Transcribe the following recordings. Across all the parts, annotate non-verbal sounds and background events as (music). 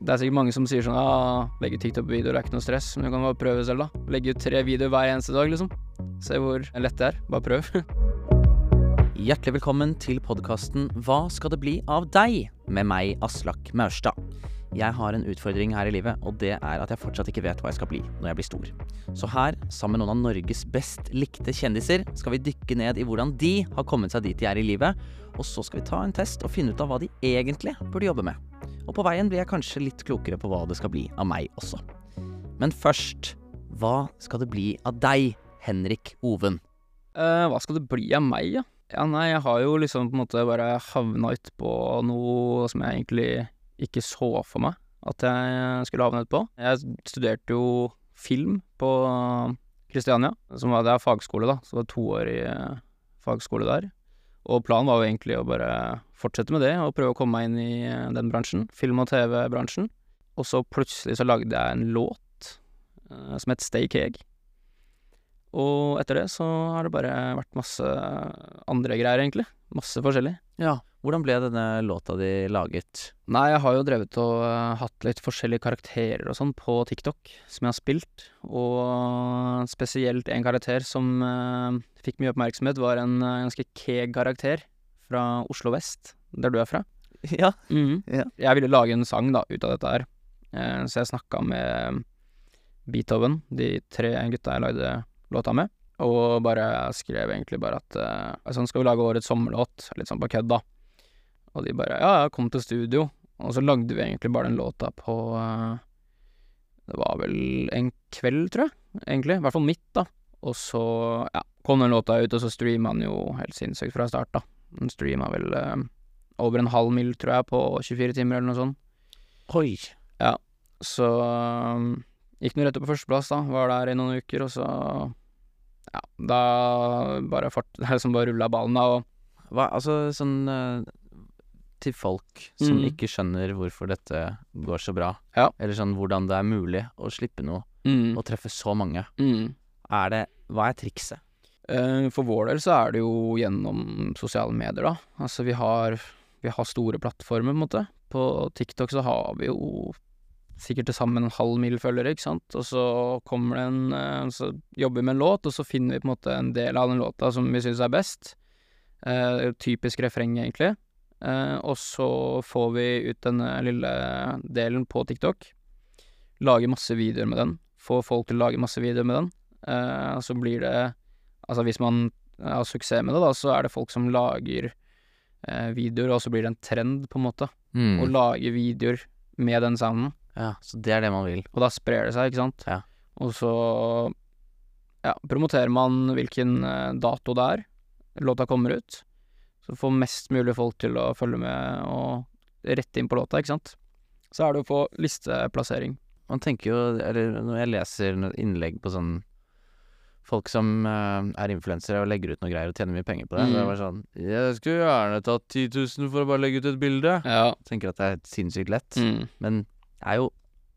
Det er sikkert mange som sier sånn ja, legge ut TikTok-videoer er ikke noe stress, men du kan bare prøve selv, da. Legge ut tre videoer hver eneste dag, liksom. Se hvor lett det er. Bare prøv. (laughs) Hjertelig velkommen til podkasten Hva skal det bli av deg? med meg, Aslak Maurstad. Jeg har en utfordring her i livet, og det er at jeg fortsatt ikke vet hva jeg skal bli når jeg blir stor. Så her, sammen med noen av Norges best likte kjendiser, skal vi dykke ned i hvordan de har kommet seg dit de er i livet, og så skal vi ta en test og finne ut av hva de egentlig burde jobbe med. Og på veien blir jeg kanskje litt klokere på hva det skal bli av meg også. Men først, hva skal det bli av deg, Henrik Oven? Eh, hva skal det bli av meg, ja? Ja, nei, jeg har jo liksom på en måte bare havna utpå noe som jeg egentlig ikke så for meg at jeg skulle havne utpå. Jeg studerte jo film på Kristiania, som var det er fagskole, da. Så det var to år i eh, fagskole der. Og planen var jo egentlig å bare fortsette med det, og prøve å komme meg inn i eh, den bransjen. Film- og TV-bransjen. Og så plutselig så lagde jeg en låt uh, som het Stay Keg. Og etter det så har det bare vært masse andre greier, egentlig. Masse forskjellig. Ja, hvordan ble denne låta di laget? Nei, jeg har jo drevet og uh, hatt litt forskjellige karakterer og sånn på TikTok som jeg har spilt, og spesielt en karakter som eh, fikk mye oppmerksomhet, var en eh, ganske keeg karakter fra Oslo vest, der du er fra. (laughs) Ja. Ja. Jeg ville lage en sang da, ut av dette her, eh, så jeg snakka med Beethoven, de tre gutta jeg lagde låta med, og bare skrev egentlig bare at eh, altså, skal vi lage årets sommerlåt, litt sånn på kødd, da. Og de bare ja, ja, kom til studio. Og så lagde vi egentlig bare den låta på Det var vel en kveld, tror jeg, egentlig. I hvert fall midt, da. Og så, ja, kom den låta ut, og så streama han jo helt sinnssykt fra start, da. Den streama vel eh, over en halv mil, tror jeg, på 24 timer eller noe sånt. Oi. Så um, gikk den rett opp på førsteplass, da. Var der i noen uker, og så Ja, da bare fart Det (laughs) er som bare rulla ballen, da, og Hva, altså sånn eh, Til folk som mm. ikke skjønner hvorfor dette går så bra, Ja. eller sånn hvordan det er mulig å slippe noe mm, og treffe så mange, mm. er det Hva er trikset? Eh, For vår del så er det jo gjennom sosiale medier, da. Altså vi har, vi har store plattformer, på en måte. På TikTok så har vi jo sikkert til sammen en halv mil følgere, ikke sant. Og så kommer det en eh, Så jobber vi med en låt, og så finner vi på en måte en del av den låta som vi syns er best. Eh, typisk refreng, egentlig. Eh, og så får vi ut denne lille delen på TikTok. Lager masse videoer med den. Får folk til å lage masse videoer med den. Eh, så blir det Altså hvis man har suksess med det, da, så er det folk som lager eh, videoer, og så blir det en trend, på en måte. Mm. Å lage videoer med den sounden. Ja, så det er det man vil. Og da sprer det seg, ikke sant? Ja. Og så ja, promoterer man hvilken dato det er låta kommer ut. Så få mest mulig folk til å følge med og rette inn på låta, ikke sant. Så er det å få listeplassering. Man tenker jo, eller når jeg leser innlegg på sånn Folk som uh, er influensere og legger ut noe greier og tjener mye penger på det. Mm. Det er bare sånn Jeg skulle gjerne tatt 10 000 for å bare legge ut et bilde. Ja. Tenker at det er sinnssykt lett. Mm. Men det er jo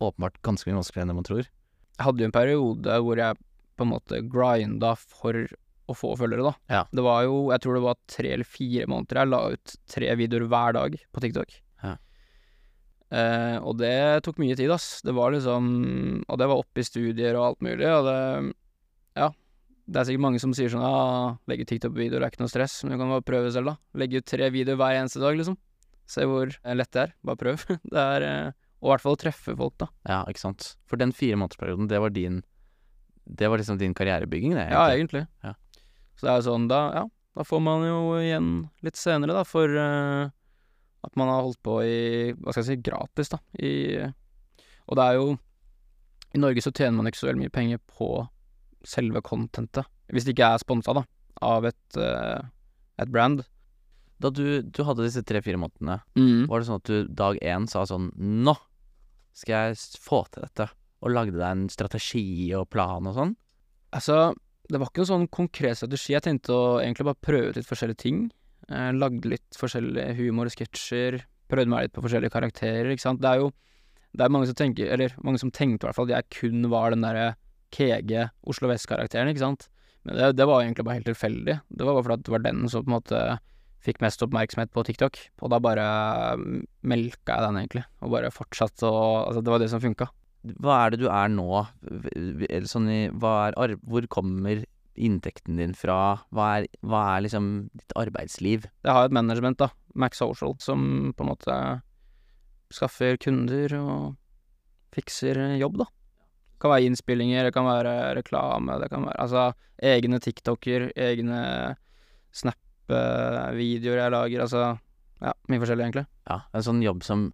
åpenbart ganske mye vanskeligere enn det man tror. Jeg hadde jo en periode hvor jeg på en måte grinda for å få følgere, da. Ja. Det var jo, jeg tror det var tre eller fire måneder jeg la ut tre videoer hver dag på TikTok. Ja. Eh, og det tok mye tid, ass. Det var liksom Og det var oppe i studier og alt mulig, og det Ja. Det er sikkert mange som sier sånn ja, legge TikTok-videoer er ikke noe stress, men du kan bare prøve selv, da. Legge ut tre videoer hver eneste dag, liksom. Se hvor lett det er. Bare prøv. (laughs) det er eh, Og i hvert fall treffe folk, da. Ja, ikke sant. For den fire månedersperioden, det var din Det var liksom din karrierebygging, det? Ja, egentlig. egentlig. Ja. Så det er jo sånn, da, ja, da får man jo igjen litt senere, da, for eh, at man har holdt på i, hva skal jeg si, gratis, da, i Og det er jo I Norge så tjener man ikke så veldig mye penger på selve contentet, hvis det ikke er sponsa, da, av et, eh, et brand. Da du, du hadde disse tre-fire månedene, Mm. var det sånn at du dag én sa sånn Nå skal jeg få til dette. Og lagde deg en strategi og plan og sånn? Altså, det var ikke noen sånn konkret strategi. Jeg tenkte å egentlig bare prøve ut litt forskjellige ting. Eh, lagde litt forskjellige humorsketsjer. Prøvde meg litt på forskjellige karakterer, ikke sant. Det er jo det er mange som tenker, eller mange som tenkte i hvert fall at jeg kun var den derre KG Oslo Vest-karakteren, ikke sant. Men det, det var egentlig bare helt tilfeldig. Det var bare fordi det var den som på en måte fikk mest oppmerksomhet på TikTok. Og da bare mm, melka jeg den, egentlig. Og bare fortsatte å Altså, det var det som funka. Hva er det du er nå? Sånn i er Hvor kommer inntekten din fra? Hva er, hva er liksom ditt arbeidsliv? Jeg har et management, da, Max Social, som på en måte skaffer kunder og fikser jobb, da. Det kan være innspillinger, det kan være reklame, det kan være altså egne TikToker, egne Snap-videoer jeg lager, altså ja, mye forskjellig, egentlig. Ja, en sånn jobb som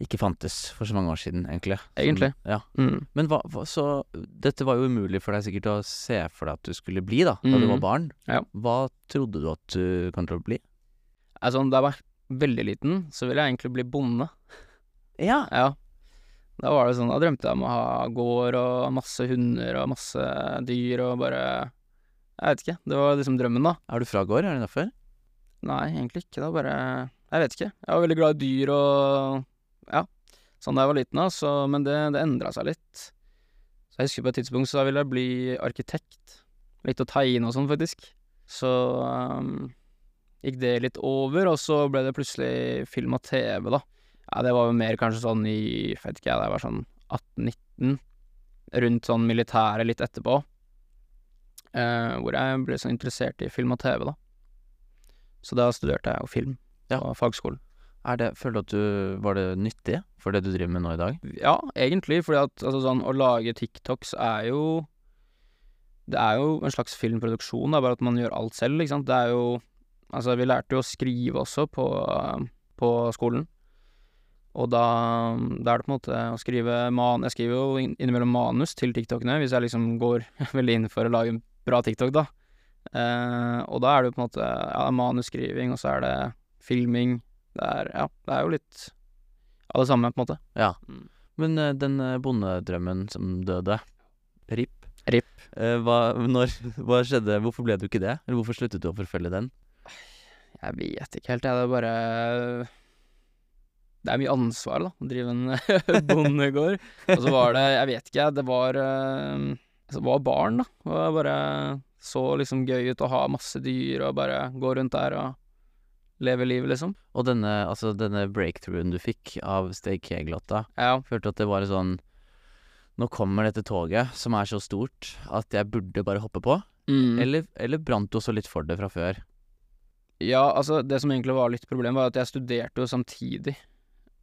ikke fantes for så mange år siden, egentlig. Som- Egentlig. Ja. Mm. Men hva, hva Så dette var jo umulig for deg sikkert å se for deg at du skulle bli, da, da du var barn. Ja. Hva trodde du at du kom til å bli? Altså, da jeg var veldig liten, så ville jeg egentlig bli bonde. Ja. Ja. Da var det sånn, da drømte jeg om å ha gård og masse hunder og masse dyr og bare Jeg vet ikke. Det var liksom drømmen, da. Er du fra gård, er det derfor? Nei, egentlig ikke. Da bare Jeg vet ikke. Jeg var veldig glad i dyr og Ja. Sånn da jeg var liten, da. Så, men det, det endra seg litt. Så jeg husker på et tidspunkt så ville jeg bli arkitekt. Litt å tegne og sånn, faktisk. Så um, gikk det litt over, og så ble det plutselig film og TV, da. Ja, det var jo mer kanskje sånn i Jeg vet ikke, jeg, jeg var sånn 18-19. Rundt sånn militæret litt etterpå. Eh, hvor jeg ble så interessert i film og TV, da. Så da studerte jeg jo film Ja. på fagskolen. Er det, føler du at du Var det nyttig for det du driver med nå i dag? Ja, egentlig, fordi at altså, sånn, å lage TikToks er jo Det er jo en slags filmproduksjon, da, bare at man gjør alt selv, ikke sant. Det er jo Altså, vi lærte jo å skrive også på, på skolen. Og da, da er det på en måte å skrive man... Jeg skriver jo innimellom manus til TikTokene, hvis jeg liksom går (laughs) veldig inn for å lage en bra TikTok, da. Eh, og da er det jo på en måte ja, manusskriving, og så er det filming. Det er Ja, det er jo litt av det samme, på en måte. Ja. Men eh, den eh, bondedrømmen som døde RIP. RIP. Eh, hva, når, (laughs) hva skjedde? Hvorfor ble du ikke det? Eller hvorfor sluttet du å forfølge den? Jeg vet ikke helt, jeg. Det er bare Det er mye ansvar, da, å drive en (laughs) bondegård. Og så var det Jeg vet ikke, jeg. Det var eh, var barn, da. Det var bare så liksom gøy ut å ha masse dyr og bare gå rundt der og leve livet, liksom. Og denne, altså, denne breakthroughen du fikk av Stay Keg-låta, Ja. følte at det var sånn Nå kommer dette toget som er så stort at jeg burde bare hoppe på? Mm. Eller, eller brant du også litt for det fra før? Ja, altså, det som egentlig var litt problem, var at jeg studerte jo samtidig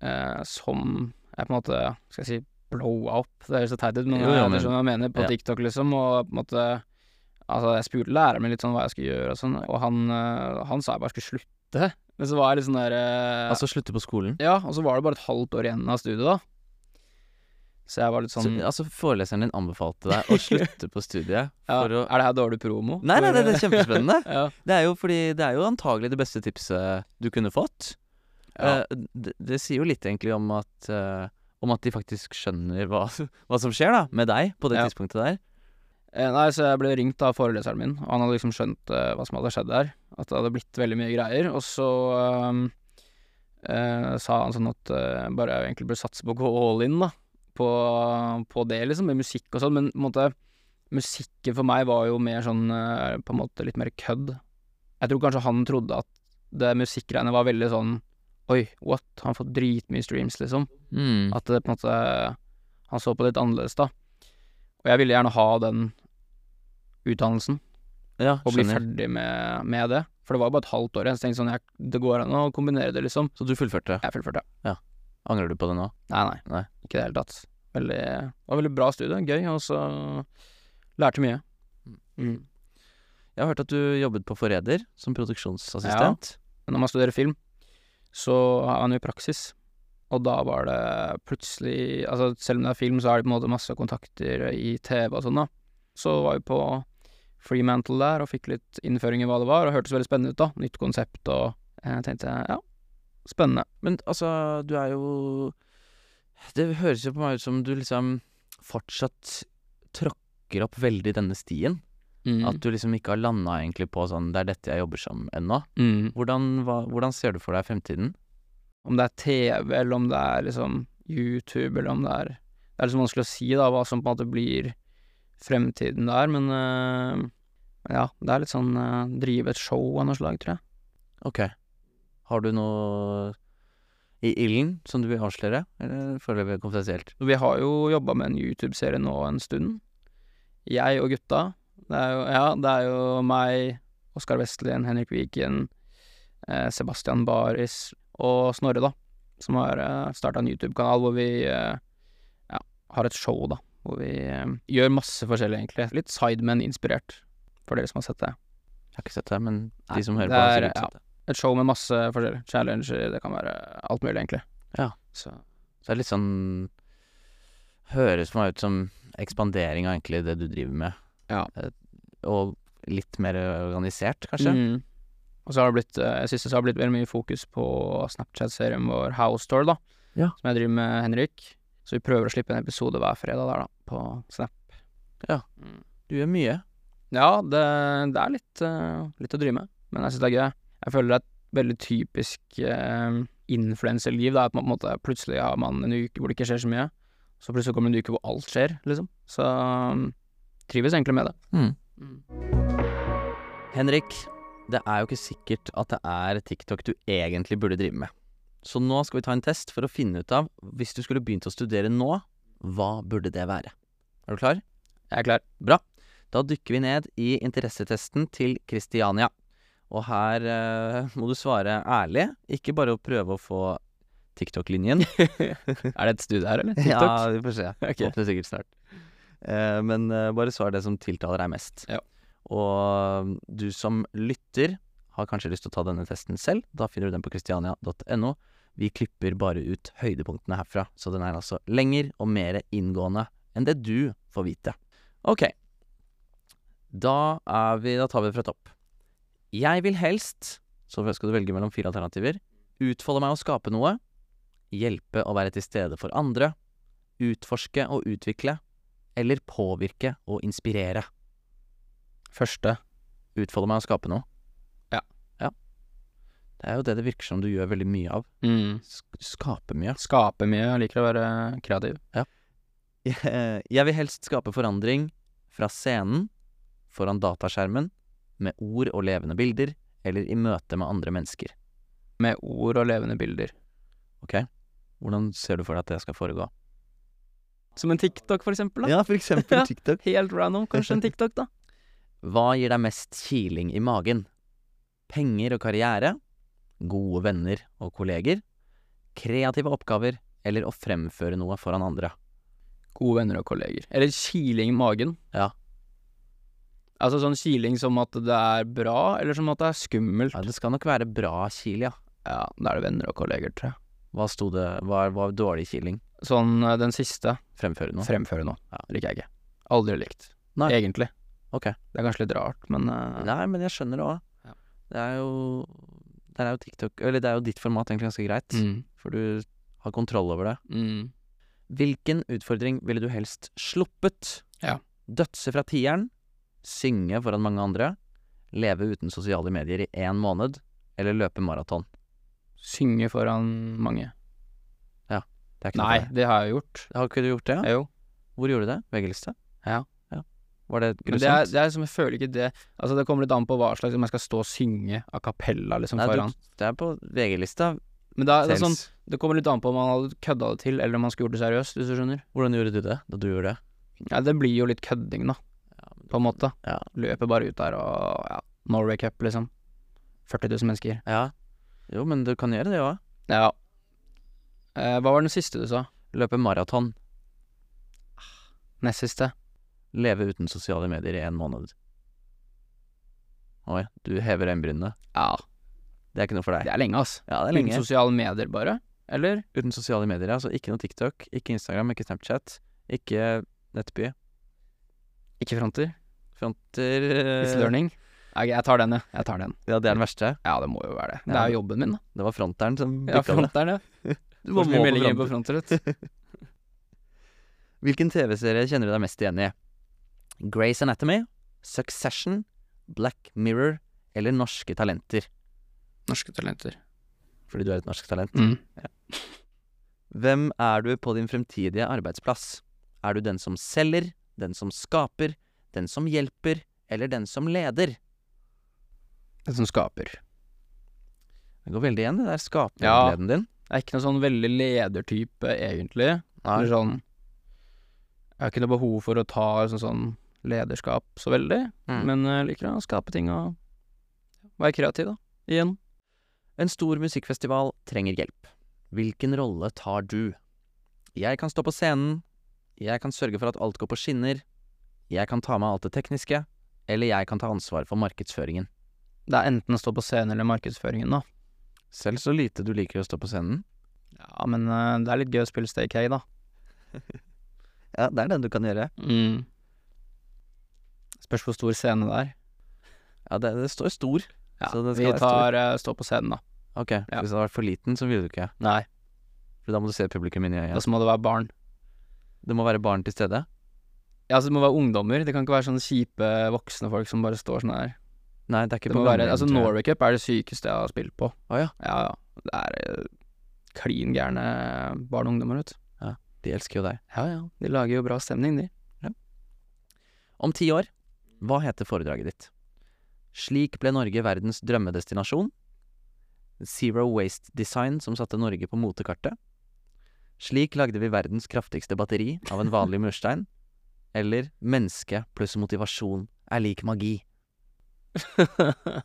eh, som jeg på en måte Skal jeg si blowa opp? Det høres så teit ut, men Jo, jeg men- jeg mener. På ja. TikTok, liksom, og på en måte Altså, jeg spurte læreren min litt sånn hva jeg skulle gjøre og sånn, og han, eh, han sa jeg bare skulle slutte. Men så var jeg litt sånn der eh, Altså slutte på skolen? Ja, og så var det bare et halvt år igjen av studiet, da. Så jeg var litt Så, sånn altså Foreleseren din anbefalte deg å (laughs) slutte på studiet ja, for å Er det her dårlig promo? Nei, nei, det, det er (laughs) kjempespennende. ja. Det er jo fordi Det er jo antagelig det beste tipset du kunne fått. Ja. Uh, det, det sier jo litt egentlig om at uh, Om at de faktisk skjønner hva, (laughs) hva som skjer da med deg på det tidspunktet der. Eh, Nei, så jeg ble ringt av foreleseren min, og han hadde liksom skjønt uh, hva som hadde skjedd der. At det hadde blitt veldig mye greier. Og så ehm, eh, sa han sånn at uh, bare jeg egentlig burde satse på å gå all in, da. På, på det, liksom, med musikk og sånn. Men på en måte, musikken for meg var jo mer sånn eh, På en måte litt mer kødd. Jeg tror kanskje han trodde at det musikkgreiene var veldig sånn Oi, what? Han har fått dritmye streams, liksom. Mm. At det på en måte Han så på det litt annerledes, da. Og jeg ville gjerne ha den utdannelsen, Ja, og bli ferdig med, med det. For det var bare et halvt år jeg tenkte sånn jeg, Det går an å kombinere det, liksom. Så du fullførte. Jeg fullførte. Ja. Angrer du på det nå? Nei, nei, Nei. Ikke i det hele tatt. Veldig, det var veldig bra studie. Gøy, og så lærte mye. Mm. Jeg har hørt at du jobbet på Forræder som produksjonsassistent. Ja. når man studerer film, så har man jo praksis. Og da var det plutselig Altså, selv om det er film, så er det på en måte masse kontakter i TV og sånn, da. Så var vi på Freemantle der og fikk litt innføring i hva det var, og hørtes veldig spennende ut, da. Nytt konsept og Jeg tenkte ja, spennende. Men altså, du er jo Det høres jo på meg ut som du liksom fortsatt tråkker opp veldig denne stien. Mm. At du liksom ikke har landa egentlig på sånn Det er dette jeg jobber som ennå. mm. Hvordan, hva, hvordan ser du for deg fremtiden? Om det er TV, eller om det er liksom YouTube, eller om det er Det er liksom vanskelig å si, da, hva som på en måte blir fremtiden der, men øh, men ja, det er litt sånn øh, drive et show av noe slag, tror jeg. Ok. Har du noe i ilden som du vil avsløre, eller foreløpig konfidensielt? Vi har jo jobba med en YouTube-serie nå en stund. Jeg og gutta. Det er jo, ja, det er jo meg, Oskar Vestlien, Henrik Viken, eh, Sebastian Baris og Snorre, da. Som har eh, starta en YouTube-kanal hvor vi eh, ja, har et show, da. Hvor vi eh, gjør masse forskjellig, egentlig. Litt Sidemen-inspirert, for dere som har sett det. Jeg har ikke sett det, men de som hører det på, har er- sikkert ja. sett det. Et show med masse forskjellig. Challenger, det kan være alt mulig, egentlig. Ja. Så Så det er litt sånn Høres for meg ut som ekspandering av egentlig det du driver med. Ja. Eh, Og litt mer organisert, kanskje. Mm. Og så har det blitt, Jeg synes det har blitt veldig mye fokus på Snapchat-serien vår House Store, da. Ja. Som jeg driver med Henrik. Så vi prøver å slippe en episode hver fredag der, da, på Snap. Ja. Mm. Du gjør mye. Ja, det, det er litt, uh, litt å drive med, men jeg syns det er gøy. Jeg føler det er et veldig typisk uh, influenserliv. Det er på en måte plutselig har man en uke hvor det ikke skjer så mye, så plutselig kommer det en uke hvor alt skjer, liksom. Så um, trives egentlig med det. Mm. Mm. Henrik, det er jo ikke sikkert at det er TikTok du egentlig burde drive med. Så nå skal vi ta en test for å finne ut av, hvis du skulle begynt å studere nå, hva burde det være? Er du klar? Jeg er klar. Bra. Da dykker vi ned i interessetesten til Kristiania. Og her eh, må du svare ærlig, ikke bare å prøve å få TikTok-linjen. (laughs) Er det et studie her, eller? TikTok? Ja, vi får se. Okay. Åpner sikkert snart. Eh, men eh, bare svar det som tiltaler deg mest. Ja. Og du som lytter, har kanskje lyst til å ta denne testen selv. Da finner du den på kristiania.no. Vi klipper bare ut høydepunktene herfra, så den er altså lenger og mer inngående enn det du får vite. Ok. Da er vi Da tar vi det fra topp. Jeg vil helst, så skal du velge mellom fire alternativer, utfolde meg og skape noe, hjelpe og være til stede for andre, utforske og utvikle, eller påvirke og inspirere. Første. Utfolde meg og skape noe. Ja. Ja. Det er jo det det virker som du gjør veldig mye av. Mm. Skape mye. Skape mye. Jeg liker å være kreativ. (laughs) Jeg vil helst skape forandring fra scenen, foran dataskjermen, med ord og levende bilder, eller i møte med andre mennesker. Med ord og levende bilder. Ok? Hvordan ser du for deg at det skal foregå? Som en TikTok, for eksempel. Da. Ja, for eksempel (laughs) TikTok. Helt random. Kanskje en TikTok, da. (laughs) Hva gir deg mest kiling i magen? Penger og karriere? Gode venner og kolleger? Kreative oppgaver? Eller å fremføre noe foran andre? Gode venner og kolleger. Eller kiling i magen. Ja. Altså sånn kiling som at det er bra, eller som at det er skummelt. Ja, det skal nok være bra kil, ja. Ja, da er det venner og kolleger, tror jeg. Hva sto det Hva var dårlig kiling? Sånn eh, den siste. Fremføre noe? Fremføre noe. Ja. Liker jeg ikke. Aldri likt. Nei. Egentlig. Ok. Det er kanskje litt rart, men uh... Nei, men jeg skjønner det òg. Ja. Det er jo Det er jo TikTok Eller det er jo ditt format egentlig ganske greit, mm, for du har kontroll over det. mm. Hvilken utfordring ville du helst sluppet? Ja. Dødse fra tieren, synge foran mange andre, leve uten sosiale medier i én måned, eller løpe maraton? Synge foran mange. Det er ikke Nei, det. det har jeg gjort. Har ikke du gjort det? Ja? Jo. Hvor gjorde du det? VG-liste? Ja. ja. Var det grusomt? det er, det er som jeg føler ikke det Altså, det kommer litt an på hva slags Om jeg skal stå og synge a cappella, liksom, Nei, foran. du, det er på VG-lista. Men da, det, er sånn, det kommer litt an på om man hadde kødda det til, eller om man skulle gjort det seriøst, hvis du skjønner. Hvordan gjorde du det da du gjorde det? Ja, det blir jo litt kødding, da, på en måte. Ja. Løper bare ut der og ja, Norway Cup, liksom. 40 000 mennesker. Ja. Jo, men du kan gjøre det òg. Ja. Eh, hva var den siste du sa? Løpe maraton. Nest siste? Leve uten sosiale medier i en måned. Oi, du hever øyenbrynene. Ja, Det er ikke noe for deg. det er lenge, ass. Ja, det er lenge. Uten sosiale medier, bare. Eller? Uten sosiale medier, altså ikke noe TikTok, ikke Instagram, ikke Snapchat, ikke Nettby. Ikke fronter? Fronter Is It's learning? Jeg, jeg tar den, jeg. Jeg tar den. Ja, det er den verste. Ja, det må jo være det. Det er jo jobben min, da. Det var fronteren som Ja, bikka ja, fronteren, ja. (laughs) Du Får må meldinger på fronter. (laughs) Hvilken TV-serie kjenner du deg mest igjen i? Grace Anatomy, Succession, Black Mirror eller Norske Talenter? Norske talenter. Fordi du er et norsk talent. Mm. Hvem er du på din fremtidige arbeidsplass? Er du den som selger, den som skaper, den som hjelper, eller den som leder? Den som skaper. Det går veldig igjen, det der skapergleden din. Det er ikke noe sånn veldig ledertype, egentlig. Eller sånn Jeg har ikke noe behov for å ta sånn, sånn lederskap så veldig, Mm. men jeg liker å skape ting og være kreativ, da. Igjen. En stor musikkfestival trenger hjelp. Hvilken rolle tar du? Jeg kan stå på scenen, jeg kan sørge for at alt går på skinner, jeg kan ta med alt det tekniske, eller jeg kan ta ansvar for markedsføringen. Det er enten å stå på scenen eller markedsføringen, da. Selv så lite du liker å stå på scenen. Ja, men uh, det er litt gøy å spille Stay K, da. (laughs) Ja, det er det du kan gjøre. Mm. Spørs hvor stor scene det er. Ja, det, det står stor. Ja, vi tar uh, stå på scenen, da. Ok, Ja. hvis det hadde vært for liten, så ville du ikke. Nei, For da må du se publikum inn i øyet. da må det være barn. Det må være barn til stede. Ja, altså det må være ungdommer. Det kan ikke være sånne kjipe voksne folk som bare står sånn her. Nei, det er ikke Det på være, gamlehjem, altså. Norway Cup er det sykeste jeg har spilt på. Å ja. Ja, ja. Det er eh, klin gærne barn og ungdommer, vet du. De elsker jo deg. Ja, ja. De lager jo bra stemning, de. Om ti år, hva heter foredraget ditt? Slik ble Norge verdens drømmedestinasjon. Zero Waste Design som satte Norge på motekartet. Slik lagde vi verdens kraftigste batteri av en vanlig murstein. Eller menneske pluss motivasjon er lik magi. (laughs)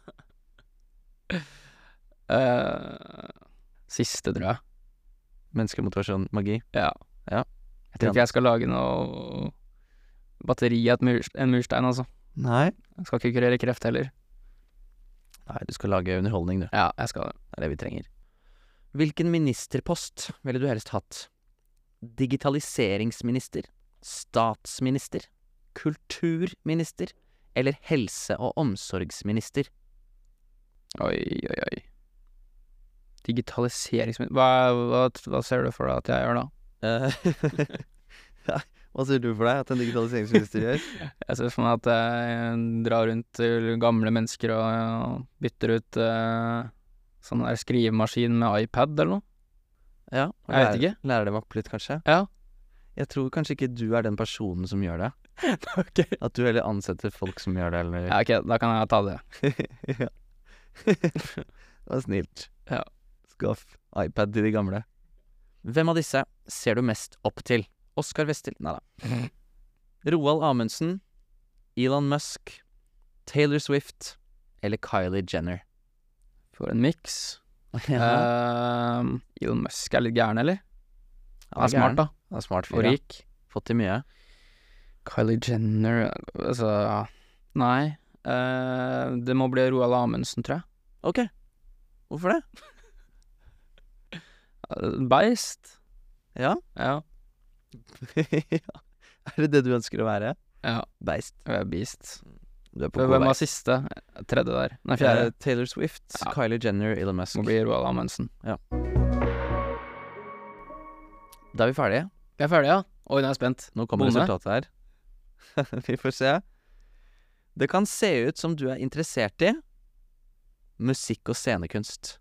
Eh, siste, tror jeg. Menneske, motivasjon, magi. Ja. Ja. Jeg tror ikke jeg skal lage noe batteri av mur, en murstein, altså. Nei. Jeg skal ikke kurere kreft heller. Nei, du skal lage underholdning, du. Ja, jeg skal det. Det er det vi trenger. Hvilken ministerpost ville du helst hatt? Digitaliseringsminister? Statsminister? Kulturminister? Eller helse- og omsorgsminister? Oi, oi, oi. Digitaliseringsminister hva, hva, hva ser du for deg at jeg gjør da? (laughs) ja, hva ser du for deg at en digitaliseringsminister gjør? (laughs) Jeg ser for meg at jeg drar rundt til gamle mennesker og ja, bytter ut eh, sånn der skrivemaskin med iPad eller noe. Ja, og Jeg vet ikke. Lærer dem opp litt, kanskje? Ja. Jeg tror kanskje ikke du er den personen som gjør det. (laughs) ok. At du heller ansetter folk som gjør det, eller Ja, ok, da kan jeg ta det. (laughs) ja. (laughs) det var snilt. Ja. Skaff iPad til de gamle. Hvem av disse ser du mest opp til? Oskar Westel Nei da. Roald Amundsen, Elon Musk, Taylor Swift eller Kylie Jenner? For en miks. (laughs) Eh, Elon Musk er litt gæren, eller? Han er smart, da. Han er smart Og fyr, ja. rik. Fått til mye. Kylie Jenner Altså, nei. Uh, det må bli Roald Amundsen, tror jeg. Ok. Hvorfor det? Eh, Beist. Ja. Ja. (laughs) ja. Er det det du ønsker å være? Ja. Beist. Jeg er beast. Hvem var siste? Tredje der. Nei, fjerde. Eh, Taylor Swift, Ja. Kylie Jenner, Elon Musk. Må bli Roald Amundsen. Da er vi ferdige. Vi er ferdige, ja? Oi, nå er jeg spent. Nå kommer Bonde. resultatet her. (laughs) vi får se. Det kan se ut som du er interessert i musikk og scenekunst.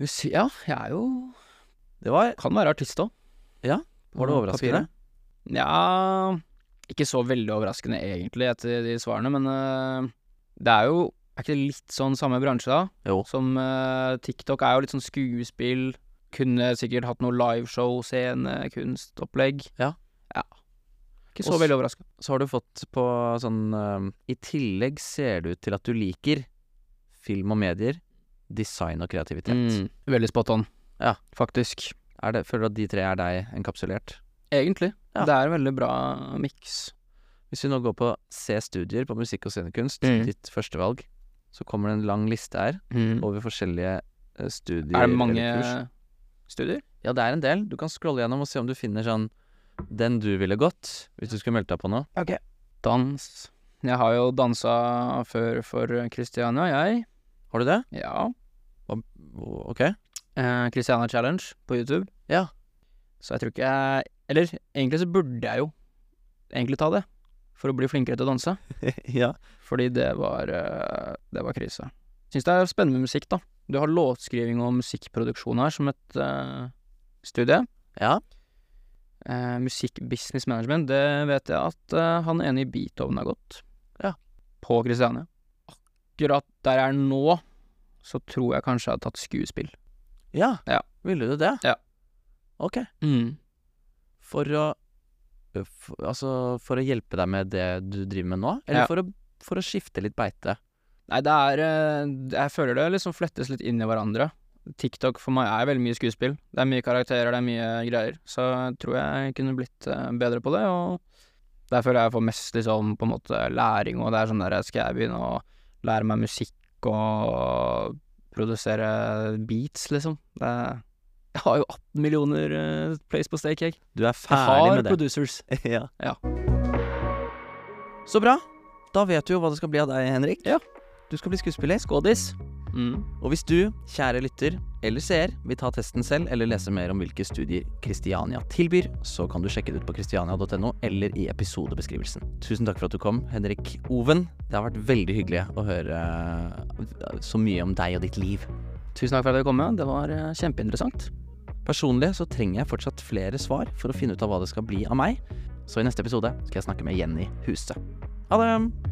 Musi ja, jeg er jo Det var Kan være artist òg. Var det overraskende? Ja Ikke så veldig overraskende, egentlig, etter de svarene, men uh, det er jo Er ikke det litt sånn samme bransje, da? Jo. Som uh, TikTok er jo litt sånn skuespill. Kunne sikkert hatt noe liveshow, scene, kunstopplegg. Ja. ja. Ikke så Også, veldig overraska. Så har du fått på sånn uh, I tillegg ser det ut til at du liker film og medier, design og kreativitet. Mm, veldig spot on. Ja. Faktisk. Er det, føler du at de tre er deg enkapsulert? Egentlig. Ja. Det er en veldig bra miks. Hvis vi nå går på C studier på musikk og scenekunst, Mm. ditt førstevalg, så kommer det en lang liste her over forskjellige eh, studier Er det mange studier? Ja, det er en del. Du kan scrolle gjennom og se om du finner sånn den du ville gått, hvis du skulle meldt deg på noe. Ok. Dans. Jeg har jo dansa før for Christiania, jeg. Har du det? Ja. Ok. Eh, Christiania Challenge på YouTube. Ja. Så jeg tror ikke jeg Eller egentlig så burde jeg jo egentlig ta det. For å bli flinkere til å danse. (laughs) ja. Fordi det var eh, Det var krise. Syns det er spennende musikk, da. Du har låtskriving og musikkproduksjon her som et uh, studie. Ja. Uh, musikk business management, det vet jeg at uh, han ene i Beethoven har gått. Ja. På Kristiania. Akkurat der jeg er nå, så tror jeg kanskje jeg har tatt skuespill. Ja. Ja. Ville du det? Ja. Ok. Mm. For å for, Altså, for å hjelpe deg med det du driver med nå? Eller Ja. for, å, for å skifte litt beite? Nei, det er Jeg føler det liksom flyttes litt inn i hverandre. TikTok for meg er veldig mye skuespill. Det er mye karakterer, det er mye greier. Så jeg tror jeg kunne blitt bedre på det, og der føler jeg får mest liksom på en måte læring, og det er sånn der skal jeg begynne å lære meg musikk og produsere beats, liksom. Det er, jeg har jo 18 millioner uh, plays på Stake jeg. Du er ferdig med det? producers. (laughs) ja. Ja. Så bra. Da vet du jo hva det skal bli av deg, Henrik. Ja. Du skal bli skuespiller. Skådis. Mm. Og hvis du, kjære lytter eller seer, vil ta testen selv eller lese mer om hvilke studier Kristiania tilbyr, så kan du sjekke det ut på kristiania.no eller i episodebeskrivelsen. Tusen takk for at du kom, Henrik Oven. Det har vært veldig hyggelig å høre eh, så mye om deg og ditt liv. Tusen takk for at dere kom med. Det var eh, kjempeinteressant. Personlig så trenger jeg fortsatt flere svar for å finne ut av hva det skal bli av meg, så i neste episode skal jeg snakke med Jenny Huse. Ha det!